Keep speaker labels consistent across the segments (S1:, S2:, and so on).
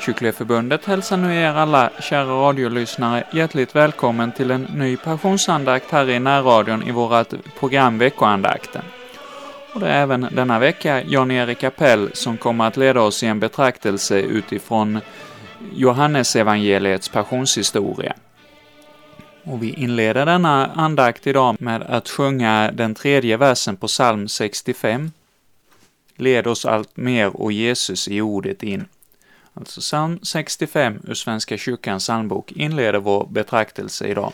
S1: Frikyrkoförbundet hälsar nu er alla kära radiolyssnare hjärtligt välkommen till en ny passionsandakt här i närradion i vårt program Veckoandakten. Och det är även denna vecka Jan-Erik Appell som kommer att leda oss i en betraktelse utifrån Johannesevangeliets passionshistoria. Och vi inleder denna andakt idag med att sjunga den tredje versen på psalm 65. Led oss allt mer och Jesus i ordet in. Alltså psalm 65 ur Svenska kyrkans psalmbok inleder vår betraktelse idag.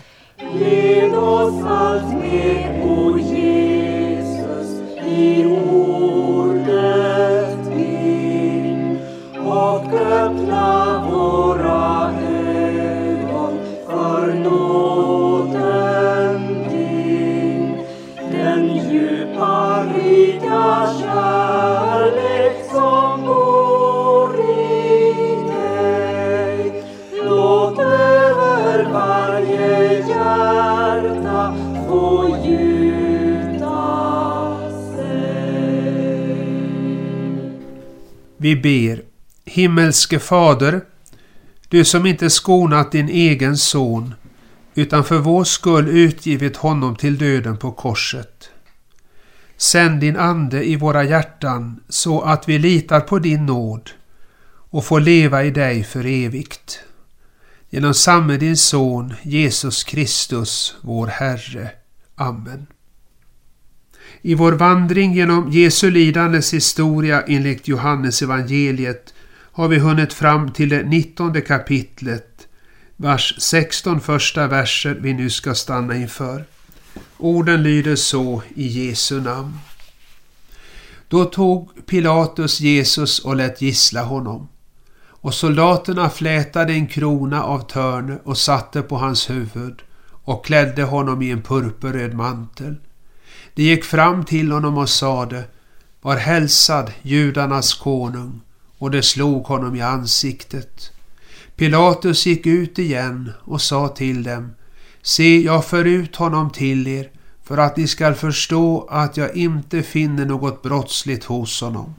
S2: Led oss allt mer,
S3: Himmelske Fader, du som inte skonat din egen son, utan för vår skull utgivit honom till döden på korset. Sänd din Ande i våra hjärtan så att vi litar på din nåd och får leva i dig för evigt. Genom samme din Son Jesus Kristus, vår Herre. Amen. I vår vandring genom Jesu lidandes historia enligt Johannes evangeliet har vi hunnit fram till det nittonde kapitlet, vars 16 första verser vi nu ska stanna inför. Orden lyder så i Jesu namn. Då tog Pilatus Jesus och lät gissla honom. Och soldaterna flätade en krona av törne och satte på hans huvud och klädde honom i en purpurröd mantel. De gick fram till honom och sade Var hälsad, judarnas konung, och de slog honom i ansiktet. Pilatus gick ut igen och sa till dem Se, jag för ut honom till er för att ni skall förstå att jag inte finner något brottsligt hos honom.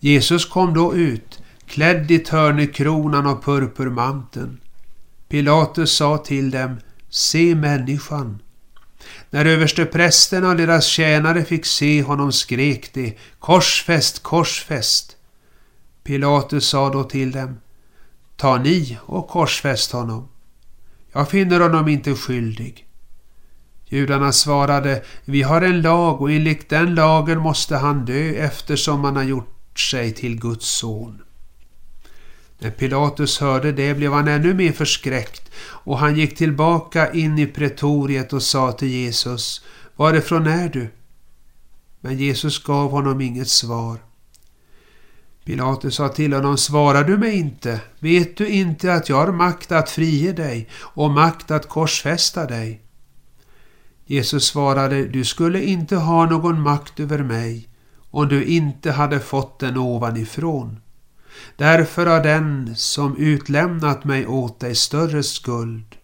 S3: Jesus kom då ut, klädd i törnekronan och purpurmanteln. Pilatus sa till dem, se människan. När översteprästerna och deras tjänare fick se honom skrek de, korsfäst, korsfäst. Pilatus sa då till dem, ta ni och korsfäst honom. Jag finner honom inte skyldig. Judarna svarade, vi har en lag och enligt den lagen måste han dö eftersom han har gjort sig till Guds son. När Pilatus hörde det blev han ännu mer förskräckt och han gick tillbaka in i pretoriet och sa till Jesus, varifrån är du? Men Jesus gav honom inget svar. Pilatus sa till honom, svarar du mig inte? Vet du inte att jag har makt att frige dig och makt att korsfästa dig? Jesus svarade, du skulle inte ha någon makt över mig om du inte hade fått den ovanifrån. Därför har den som utlämnat mig åt dig större skuld.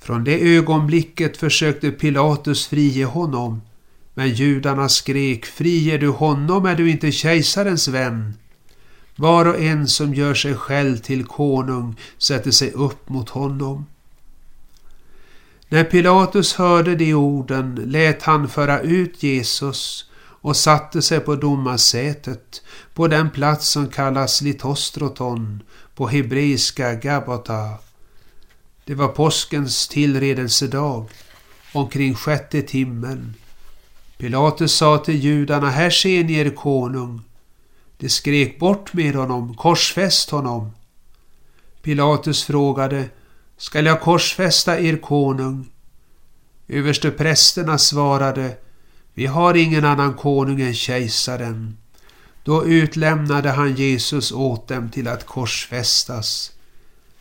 S3: Från det ögonblicket försökte Pilatus frige honom, men judarna skrek, friger du honom är du inte kejsarens vän. Var och en som gör sig själv till konung sätter sig upp mot honom. När Pilatus hörde de orden lät han föra ut Jesus och satte sig på domarsätet på den plats som kallas Litostroton, på hebreiska Gabata. Det var påskens tillredelsedag, omkring sjätte timmen. Pilatus sa till judarna, här ser ni er konung. De skrek bort med honom, korsfäst honom. Pilatus frågade, skall jag korsfästa er konung? Översteprästerna svarade, vi har ingen annan konung än kejsaren. Då utlämnade han Jesus åt dem till att korsfästas.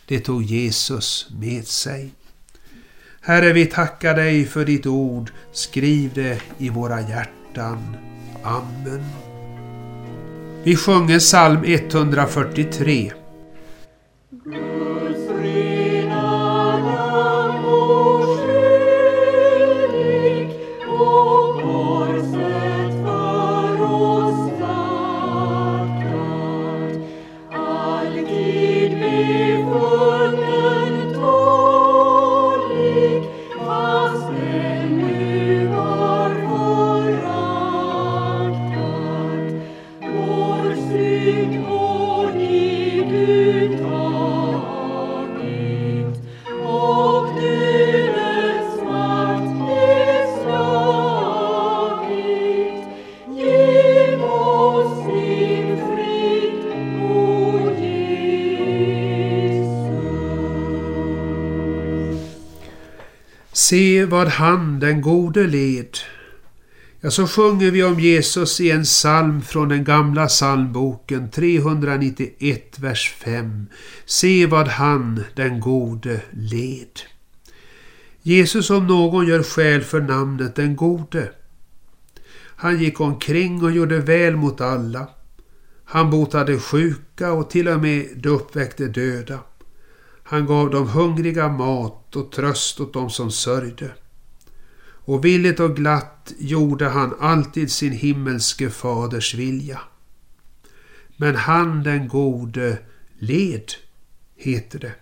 S3: Det tog Jesus med sig. Herre, vi tackar dig för ditt ord. Skriv det i våra hjärtan. Amen. Vi sjunger psalm 143. Se vad han den gode led. Ja, så sjunger vi om Jesus i en psalm från den gamla psalmboken 391, vers 5. Se vad han den gode led. Jesus om någon gör skäl för namnet den gode. Han gick omkring och gjorde väl mot alla. Han botade sjuka och till och med uppväckte döda. Han gav de hungriga mat och tröst åt dem som sörjde. Och villigt och glatt gjorde han alltid sin himmelske faders vilja. Men han den gode led, heter det.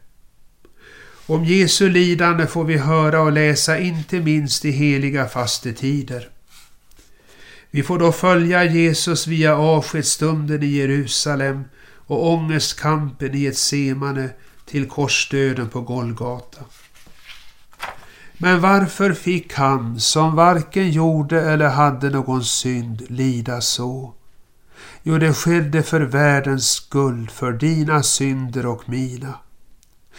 S3: Om Jesu lidande får vi höra och läsa inte minst i heliga fastetider. Vi får då följa Jesus via avskedsstunden i Jerusalem och ångestkampen i ett semane till korsdöden på Golgata. Men varför fick han, som varken gjorde eller hade någon synd, lida så? Jo, det skedde för världens skull, för dina synder och mina.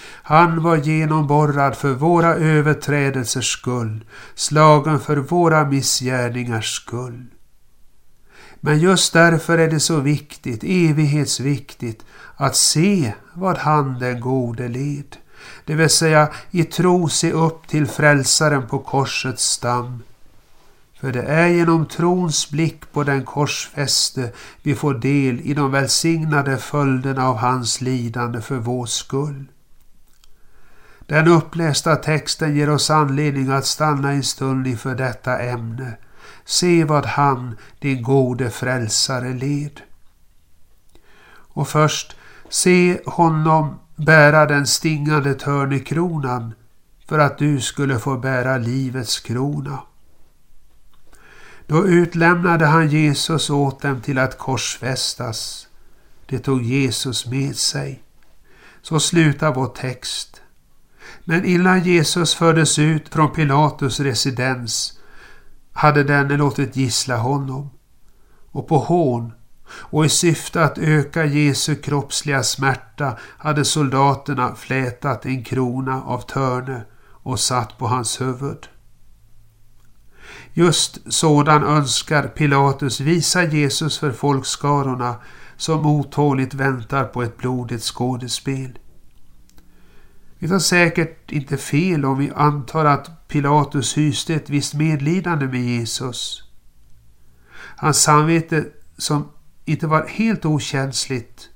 S3: Han var genomborrad för våra överträdelsers skull, slagen för våra missgärningars skull. Men just därför är det så viktigt, evighetsviktigt, att se vad han den gode led. Det vill säga i tro se upp till frälsaren på korsets stam. För det är genom trons blick på den korsfäste vi får del i de välsignade följderna av hans lidande för vår skull. Den upplästa texten ger oss anledning att stanna en stund inför detta ämne. Se vad han, din gode frälsare, led. Och först, se honom bära den stingande törnekronan för att du skulle få bära livets krona. Då utlämnade han Jesus åt dem till att korsfästas. Det tog Jesus med sig. Så slutar vår text. Men innan Jesus fördes ut från Pilatus residens hade denne låtit gissla honom. Och på hån och i syfte att öka Jesu kroppsliga smärta hade soldaterna flätat en krona av törne och satt på hans huvud. Just sådan önskar Pilatus visa Jesus för folkskarorna som otåligt väntar på ett blodigt skådespel. Vi tar säkert inte fel om vi antar att Pilatus hyste ett visst medlidande med Jesus. Hans samvete som inte var helt okänsligt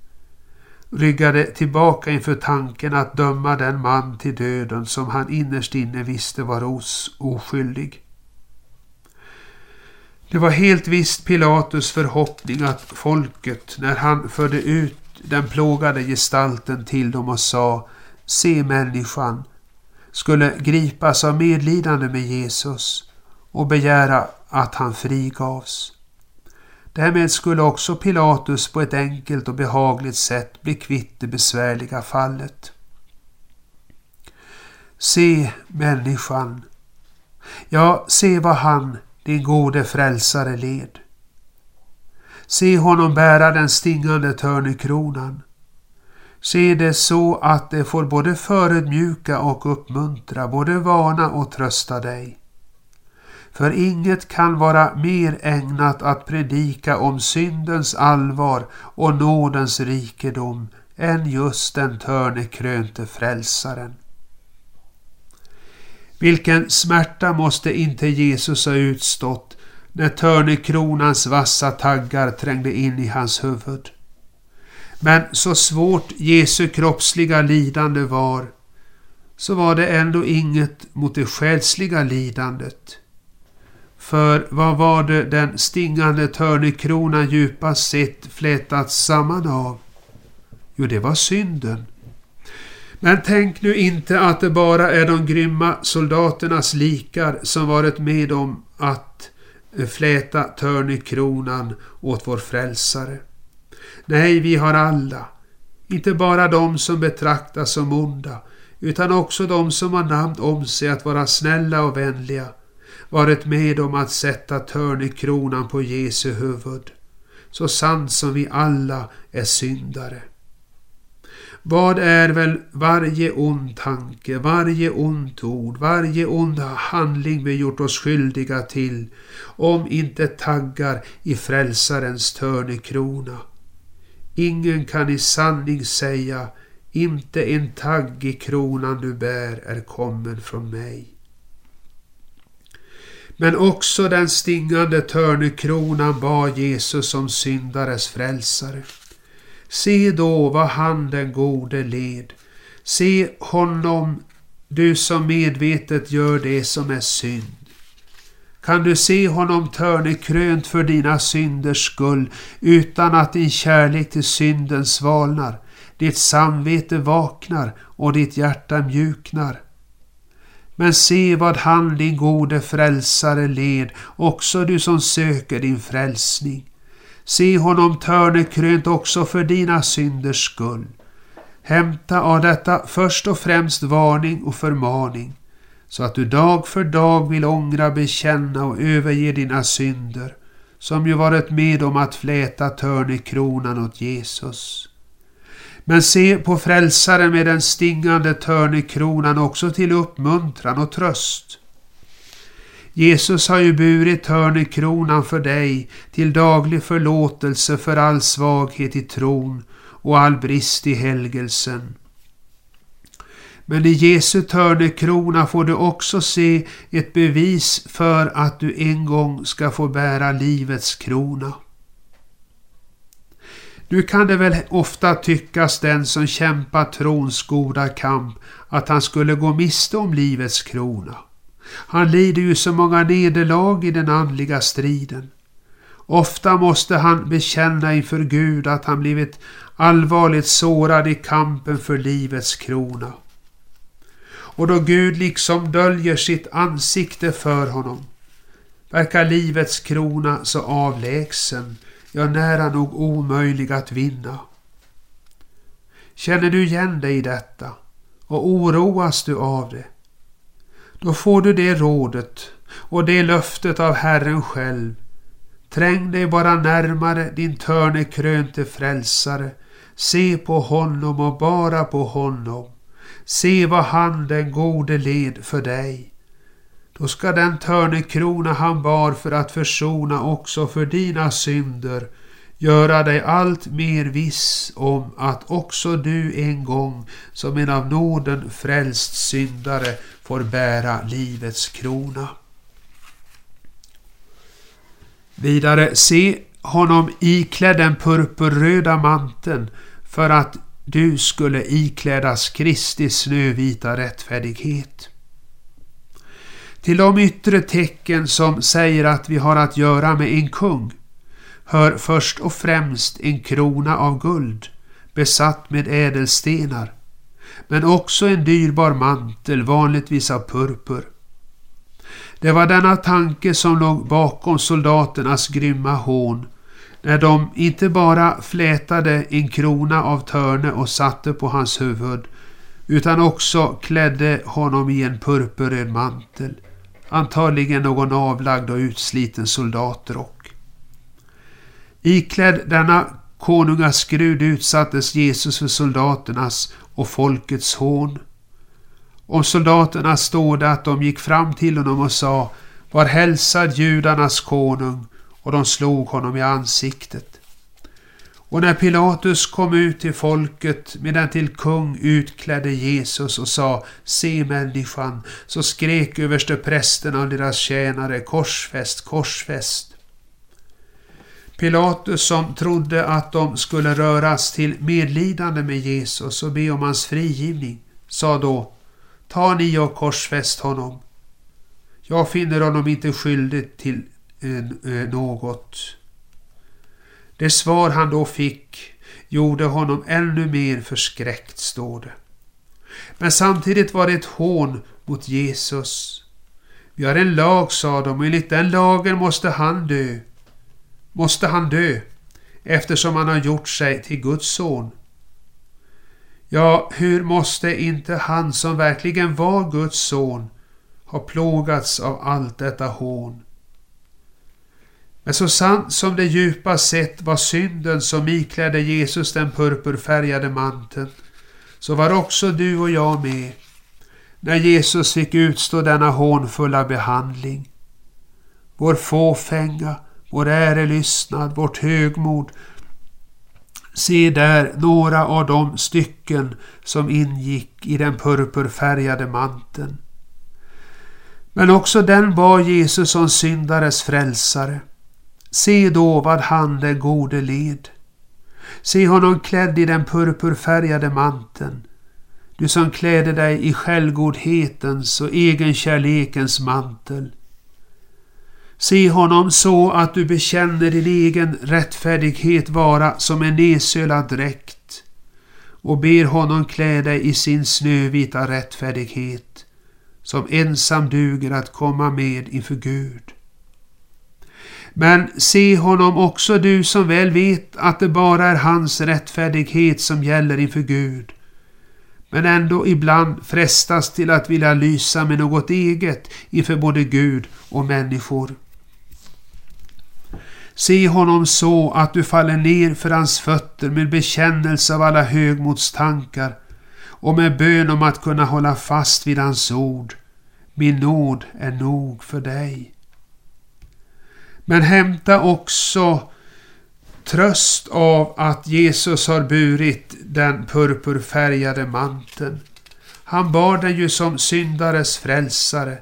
S3: ryggade tillbaka inför tanken att döma den man till döden som han innerst inne visste var os oskyldig. Det var helt visst Pilatus förhoppning att folket, när han förde ut den plågade gestalten till dem och sa Se människan, skulle gripas av medlidande med Jesus och begära att han frigavs. Därmed skulle också Pilatus på ett enkelt och behagligt sätt bli kvitt det besvärliga fallet. Se människan. Ja, se vad han, din gode frälsare, led. Se honom bära den stingande törnekronan. Se det så att det får både förödmjuka och uppmuntra, både varna och trösta dig. För inget kan vara mer ägnat att predika om syndens allvar och nådens rikedom än just den törnekrönte frälsaren. Vilken smärta måste inte Jesus ha utstått när törnekronans vassa taggar trängde in i hans huvud. Men så svårt Jesu kroppsliga lidande var, så var det ändå inget mot det själsliga lidandet. För vad var det den stingande törnekronan djupast sett flätats samman av? Jo, det var synden. Men tänk nu inte att det bara är de grymma soldaternas likar som varit med om att fläta törnekronan åt vår frälsare. Nej, vi har alla, inte bara de som betraktas som onda, utan också de som har namn om sig att vara snälla och vänliga, varit med om att sätta törnekronan på Jesu huvud, så sant som vi alla är syndare. Vad är väl varje ond tanke, varje ont ord, varje ond handling vi gjort oss skyldiga till, om inte taggar i frälsarens törnekrona? Ingen kan i sanning säga, inte en tagg i kronan du bär är kommen från mig. Men också den stingande törnekronan bad Jesus som syndares frälsare. Se då vad han den gode led. Se honom, du som medvetet gör det som är synd. Kan du se honom törnekrönt för dina synders skull utan att din kärlek till synden svalnar, ditt samvete vaknar och ditt hjärta mjuknar? Men se vad han, din gode frälsare, led, också du som söker din frälsning. Se honom törnekrönt också för dina synders skull. Hämta av detta först och främst varning och förmaning, så att du dag för dag vill ångra, bekänna och överge dina synder, som ju varit med om att fläta törnekronan åt Jesus. Men se på frälsaren med den stingande törnekronan också till uppmuntran och tröst. Jesus har ju burit törnekronan för dig till daglig förlåtelse för all svaghet i tron och all brist i helgelsen. Men i Jesu törnekrona får du också se ett bevis för att du en gång ska få bära livets krona. Nu kan det väl ofta tyckas den som kämpar trons goda kamp att han skulle gå miste om livets krona. Han lider ju så många nederlag i den andliga striden. Ofta måste han bekänna inför Gud att han blivit allvarligt sårad i kampen för livets krona. Och då Gud liksom döljer sitt ansikte för honom verkar livets krona så avlägsen, ja nära nog omöjlig att vinna. Känner du igen dig i detta och oroas du av det? Då får du det rådet och det löftet av Herren själv. Träng dig bara närmare din törnekrönte frälsare. Se på honom och bara på honom. Se vad han den gode led för dig. Då ska den törnekrona han bar för att försona också för dina synder göra dig allt mer viss om att också du en gång som en av nåden frälst syndare får bära livets krona. Vidare, se honom iklädd den purpurröda manteln för att du skulle iklädas Kristi snövita rättfärdighet. Till de yttre tecken som säger att vi har att göra med en kung hör först och främst en krona av guld besatt med ädelstenar men också en dyrbar mantel, vanligtvis av purpur. Det var denna tanke som låg bakom soldaternas grymma hån när de inte bara flätade en krona av törne och satte på hans huvud utan också klädde honom i en purpurröd mantel, antagligen någon avlagd och utsliten soldatrock. Iklädd denna konungaskrud utsattes Jesus för soldaternas och folkets hån. Om soldaterna stod det att de gick fram till honom och sa Var hälsad judarnas konung och de slog honom i ansiktet. Och när Pilatus kom ut till folket med den till kung utklädde Jesus och sa Se människan, så skrek översteprästerna och deras tjänare korsfäst, korsfäst. Pilatus som trodde att de skulle röras till medlidande med Jesus och be om hans frigivning sa då Ta ni och korsfäst honom. Jag finner honom inte skyldig till eh, eh, något. Det svar han då fick gjorde honom ännu mer förskräckt, står det. Men samtidigt var det ett hån mot Jesus. Vi har en lag, sa de, och enligt den lagen måste han dö måste han dö eftersom han har gjort sig till Guds son. Ja, hur måste inte han som verkligen var Guds son ha plågats av allt detta hån? Men så sant som det djupast sett var synden som iklädde Jesus den purpurfärgade manteln, så var också du och jag med när Jesus fick utstå denna hånfulla behandling. Vår fåfänga, vår ärelystnad, vårt högmod. Se där några av de stycken som ingick i den purpurfärgade manteln. Men också den var Jesus som syndares frälsare. Se då vad han den gode led. Se honom klädd i den purpurfärgade manteln. Du som kläder dig i självgodhetens och egenkärlekens mantel. Se honom så att du bekänner din egen rättfärdighet vara som en nedsölad dräkt och ber honom klä dig i sin snövita rättfärdighet som ensam duger att komma med inför Gud. Men se honom också du som väl vet att det bara är hans rättfärdighet som gäller inför Gud. Men ändå ibland frestas till att vilja lysa med något eget inför både Gud och människor. Se honom så att du faller ner för hans fötter med bekännelse av alla högmodstankar och med bön om att kunna hålla fast vid hans ord. Min nåd är nog för dig. Men hämta också tröst av att Jesus har burit den purpurfärgade manteln. Han bar den ju som syndares frälsare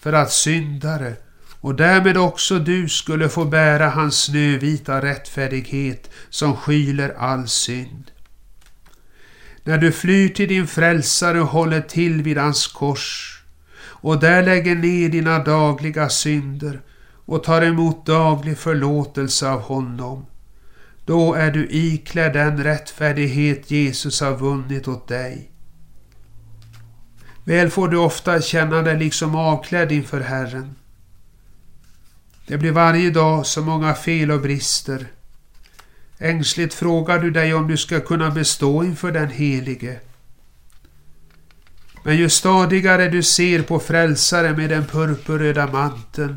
S3: för att syndare och därmed också du skulle få bära hans snövita rättfärdighet som skyler all synd. När du flyr till din frälsare och håller till vid hans kors och där lägger ner dina dagliga synder och tar emot daglig förlåtelse av honom. Då är du iklädd den rättfärdighet Jesus har vunnit åt dig. Väl får du ofta känna dig liksom avklädd inför Herren. Det blir varje dag så många fel och brister. Ängsligt frågar du dig om du ska kunna bestå inför den Helige. Men ju stadigare du ser på Frälsaren med den purpurröda manteln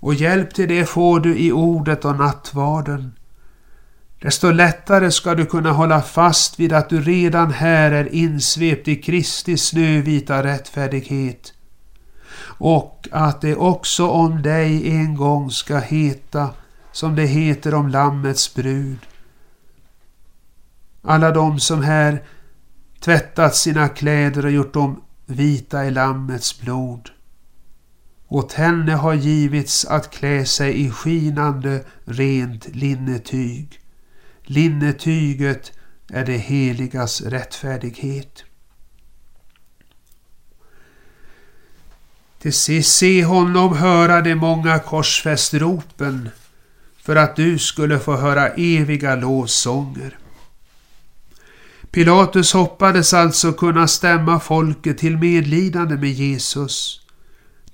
S3: och hjälp till det får du i ordet och nattvarden. Desto lättare ska du kunna hålla fast vid att du redan här är insvept i Kristi snövita rättfärdighet och att det också om dig en gång ska heta som det heter om Lammets brud. Alla de som här tvättat sina kläder och gjort dem vita i Lammets blod. Åt henne har givits att klä sig i skinande rent linnetyg. Linnetyget är det heligas rättfärdighet. Till sist se honom höra de många korsfästropen för att du skulle få höra eviga lovsånger. Pilatus hoppades alltså kunna stämma folket till medlidande med Jesus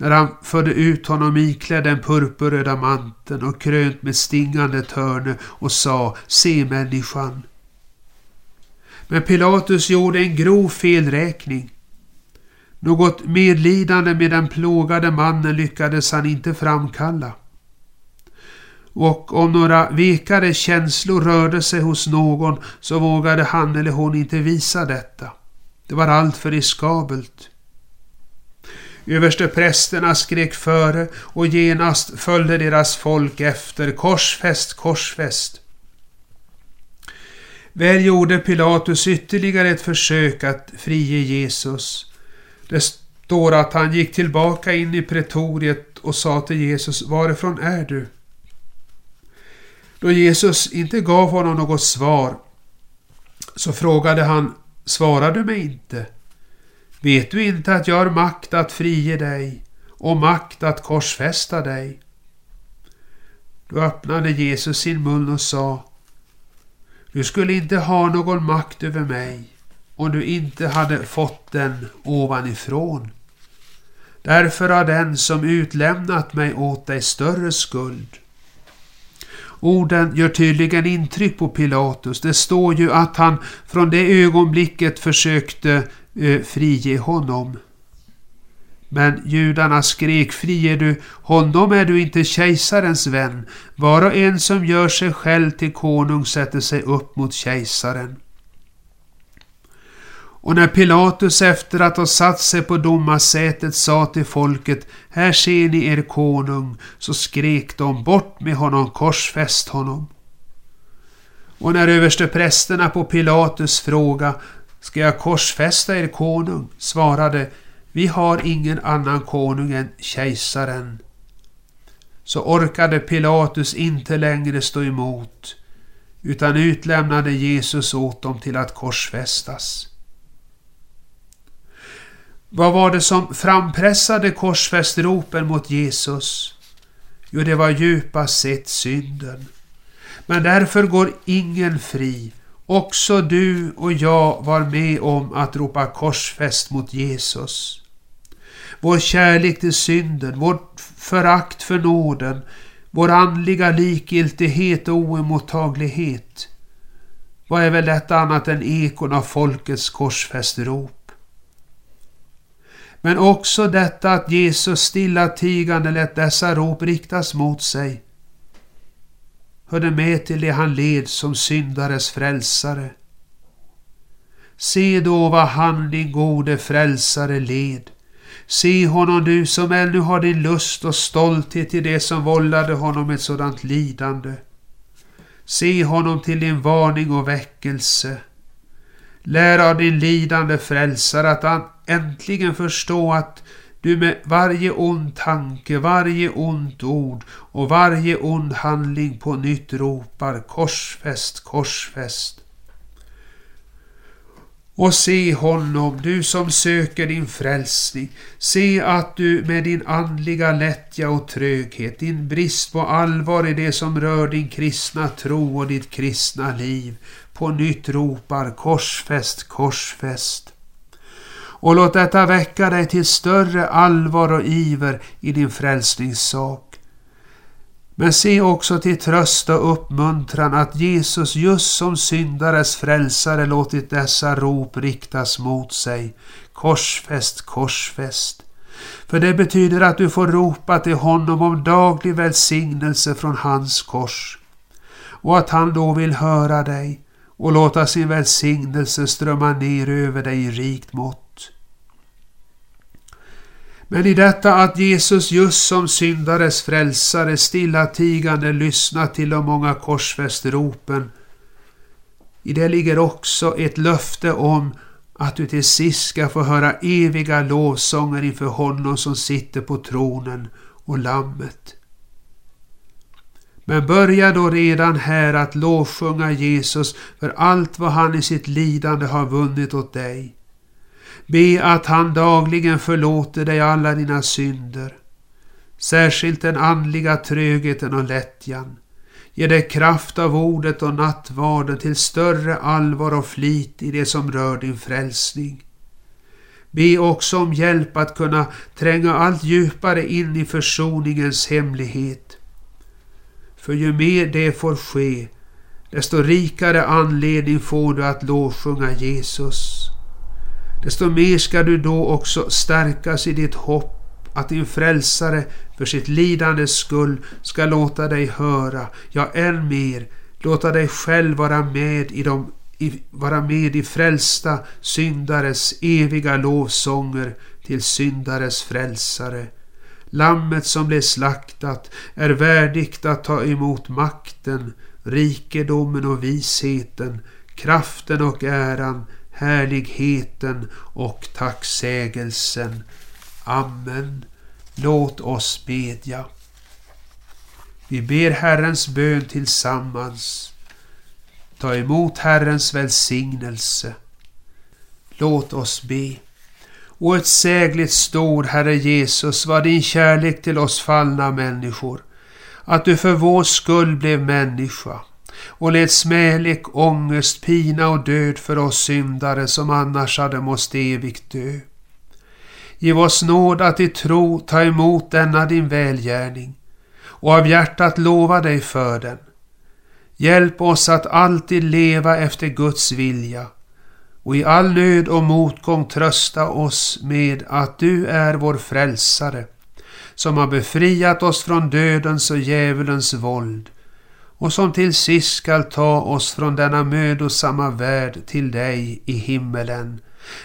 S3: när han förde ut honom iklädd den purpurröda manteln och krönt med stingande törne och sa Se människan. Men Pilatus gjorde en grov felräkning. Något medlidande med den plågade mannen lyckades han inte framkalla. Och om några vekare känslor rörde sig hos någon så vågade han eller hon inte visa detta. Det var allt för riskabelt. Översteprästerna skrek före och genast följde deras folk efter. Korsfäst, korsfäst. Väl gjorde Pilatus ytterligare ett försök att frige Jesus. Det står att han gick tillbaka in i pretoriet och sa till Jesus, varifrån är du? Då Jesus inte gav honom något svar så frågade han, svarar du mig inte? Vet du inte att jag har makt att frige dig och makt att korsfästa dig? Då öppnade Jesus sin mun och sa Du skulle inte ha någon makt över mig om du inte hade fått den ovanifrån. Därför har den som utlämnat mig åt dig större skuld. Orden gör tydligen intryck på Pilatus. Det står ju att han från det ögonblicket försökte Eh, frige honom. Men judarna skrek, ”Frige du honom är du inte kejsarens vän. Var och en som gör sig själv till konung sätter sig upp mot kejsaren. Och när Pilatus efter att ha satt sig på domarsätet sa till folket Här ser ni er konung, så skrek de bort med honom, korsfäst honom. Och när översteprästerna på Pilatus fråga Ska jag korsfästa er konung? svarade Vi har ingen annan konung än kejsaren. Så orkade Pilatus inte längre stå emot utan utlämnade Jesus åt dem till att korsfästas. Vad var det som frampressade korsfästropen mot Jesus? Jo, det var djupast sett synden. Men därför går ingen fri. Också du och jag var med om att ropa korsfäst mot Jesus. Vår kärlek till synden, vårt förakt för nåden, vår andliga likgiltighet och oemottaglighet. Vad är väl detta annat än ekon av folkets korsfästrop? Men också detta att Jesus stillatigande lät dessa rop riktas mot sig hörde med till det han led som syndares frälsare. Se då vad han, din gode frälsare, led. Se honom du som ännu har din lust och stolthet i det som vållade honom ett sådant lidande. Se honom till din varning och väckelse. Lär av din lidande frälsare att han äntligen förstå att du med varje ond tanke, varje ont ord och varje ond handling på nytt ropar korsfäst, korsfäst. Och se honom, du som söker din frälsning. Se att du med din andliga lättja och tröghet, din brist på allvar i det som rör din kristna tro och ditt kristna liv, på nytt ropar korsfäst, korsfäst. Och låt detta väcka dig till större allvar och iver i din frälsningssak. Men se också till tröst och uppmuntran att Jesus just som syndares frälsare låtit dessa rop riktas mot sig. Korsfäst, korsfäst. För det betyder att du får ropa till honom om daglig välsignelse från hans kors. Och att han då vill höra dig och låta sin välsignelse strömma ner över dig i rikt mått. Men i detta att Jesus just som syndares frälsare stillatigande lyssnar till de många korsfästropen, i det ligger också ett löfte om att du till sist ska få höra eviga lovsånger inför honom som sitter på tronen och lammet. Men börja då redan här att lovsjunga Jesus för allt vad han i sitt lidande har vunnit åt dig. Be att han dagligen förlåter dig alla dina synder. Särskilt den andliga trögheten och lättjan. Ge dig kraft av ordet och nattvarden till större allvar och flit i det som rör din frälsning. Be också om hjälp att kunna tränga allt djupare in i försoningens hemlighet. För ju mer det får ske, desto rikare anledning får du att lovsjunga Jesus desto mer ska du då också stärkas i ditt hopp att din frälsare för sitt lidandes skull ska låta dig höra, ja än mer, låta dig själv vara med i, de, i, vara med i frälsta syndares eviga lovsånger till syndares frälsare. Lammet som blev slaktat är värdigt att ta emot makten, rikedomen och visheten, kraften och äran, härligheten och tacksägelsen. Amen. Låt oss bedja. Vi ber Herrens bön tillsammans. Ta emot Herrens välsignelse. Låt oss be. Outsägligt ett sägligt stor Herre Jesus var din kärlek till oss fallna människor, att du för vår skull blev människa och led smälek, ångest, pina och död för oss syndare som annars hade måst evigt dö. Giv oss nåd att i tro ta emot denna din välgärning och av hjärtat lova dig för den. Hjälp oss att alltid leva efter Guds vilja och i all nöd och motgång trösta oss med att du är vår frälsare som har befriat oss från dödens och djävulens våld och som till sist skall ta oss från denna mödosamma värld till dig i himmelen.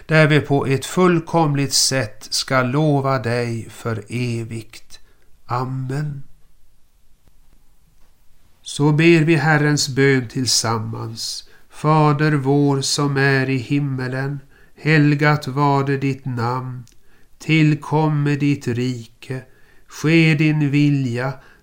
S3: där vi på ett fullkomligt sätt ska lova dig för evigt. Amen. Så ber vi Herrens bön tillsammans. Fader vår som är i himmelen. Helgat varde ditt namn. Tillkomme ditt rike. Ske din vilja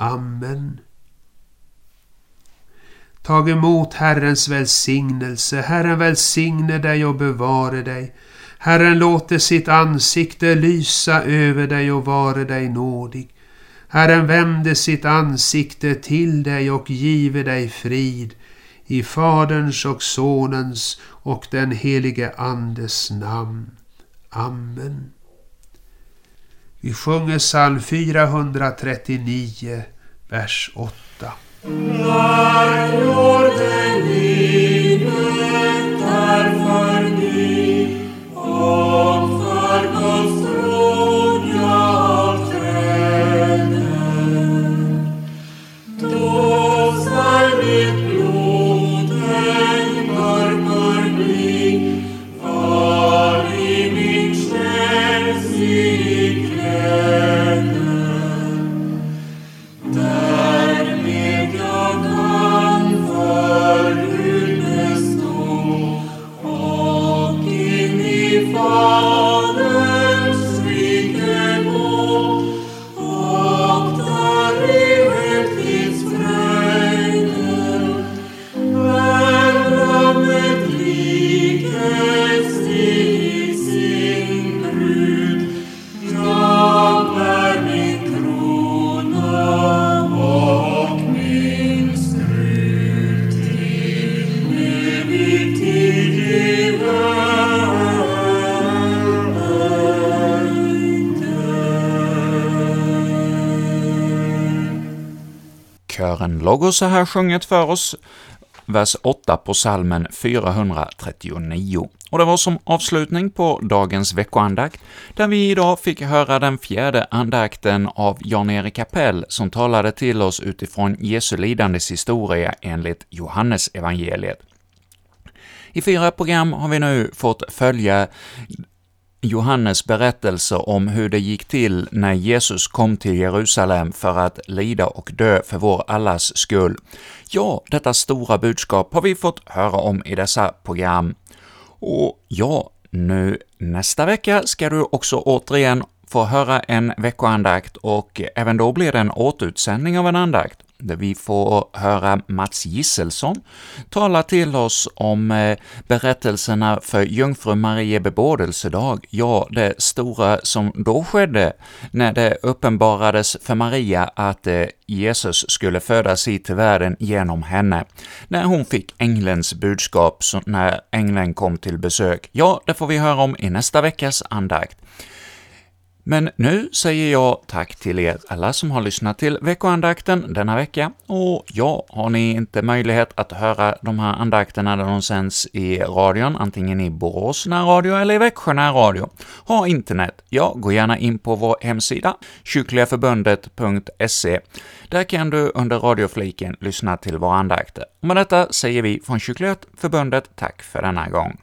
S3: Amen. Tag emot Herrens välsignelse. Herren välsigne dig och bevare dig. Herren låter sitt ansikte lysa över dig och vare dig nådig. Herren vände sitt ansikte till dig och give dig frid. I Faderns och Sonens och den helige Andes namn. Amen. Vi sjunger psalm 439, vers 8.
S1: Kören Logos här sjungit för oss vers 8 på salmen 439. Och det var som avslutning på dagens veckoandakt, där vi idag fick höra den fjärde andakten av Jan-Erik Kapell, som talade till oss utifrån Jesu lidandes historia enligt Johannes evangeliet. I fyra program har vi nu fått följa Johannes berättelse om hur det gick till när Jesus kom till Jerusalem för att lida och dö för vår allas skull. Ja, detta stora budskap har vi fått höra om i dessa program. Och ja, nu nästa vecka ska du också återigen få höra en veckoandakt och även då blir det en återutsändning av en andakt där vi får höra Mats Gisselsson tala till oss om eh, berättelserna för jungfru Marie bebådelsedag, ja, det stora som då skedde när det uppenbarades för Maria att eh, Jesus skulle födas hit till världen genom henne, när hon fick änglens budskap när ängeln kom till besök. Ja, det får vi höra om i nästa veckas andakt. Men nu säger jag tack till er alla som har lyssnat till veckoandakten denna vecka, och ja, har ni inte möjlighet att höra de här andakterna när de sänds i radion, antingen i Borås närradio eller i Växjö närradio, ha internet, ja, gå gärna in på vår hemsida, kyrkligaförbundet.se. Där kan du under radiofliken lyssna till våra andakter. Och med detta säger vi från Kyrkliga Förbundet tack för denna gång.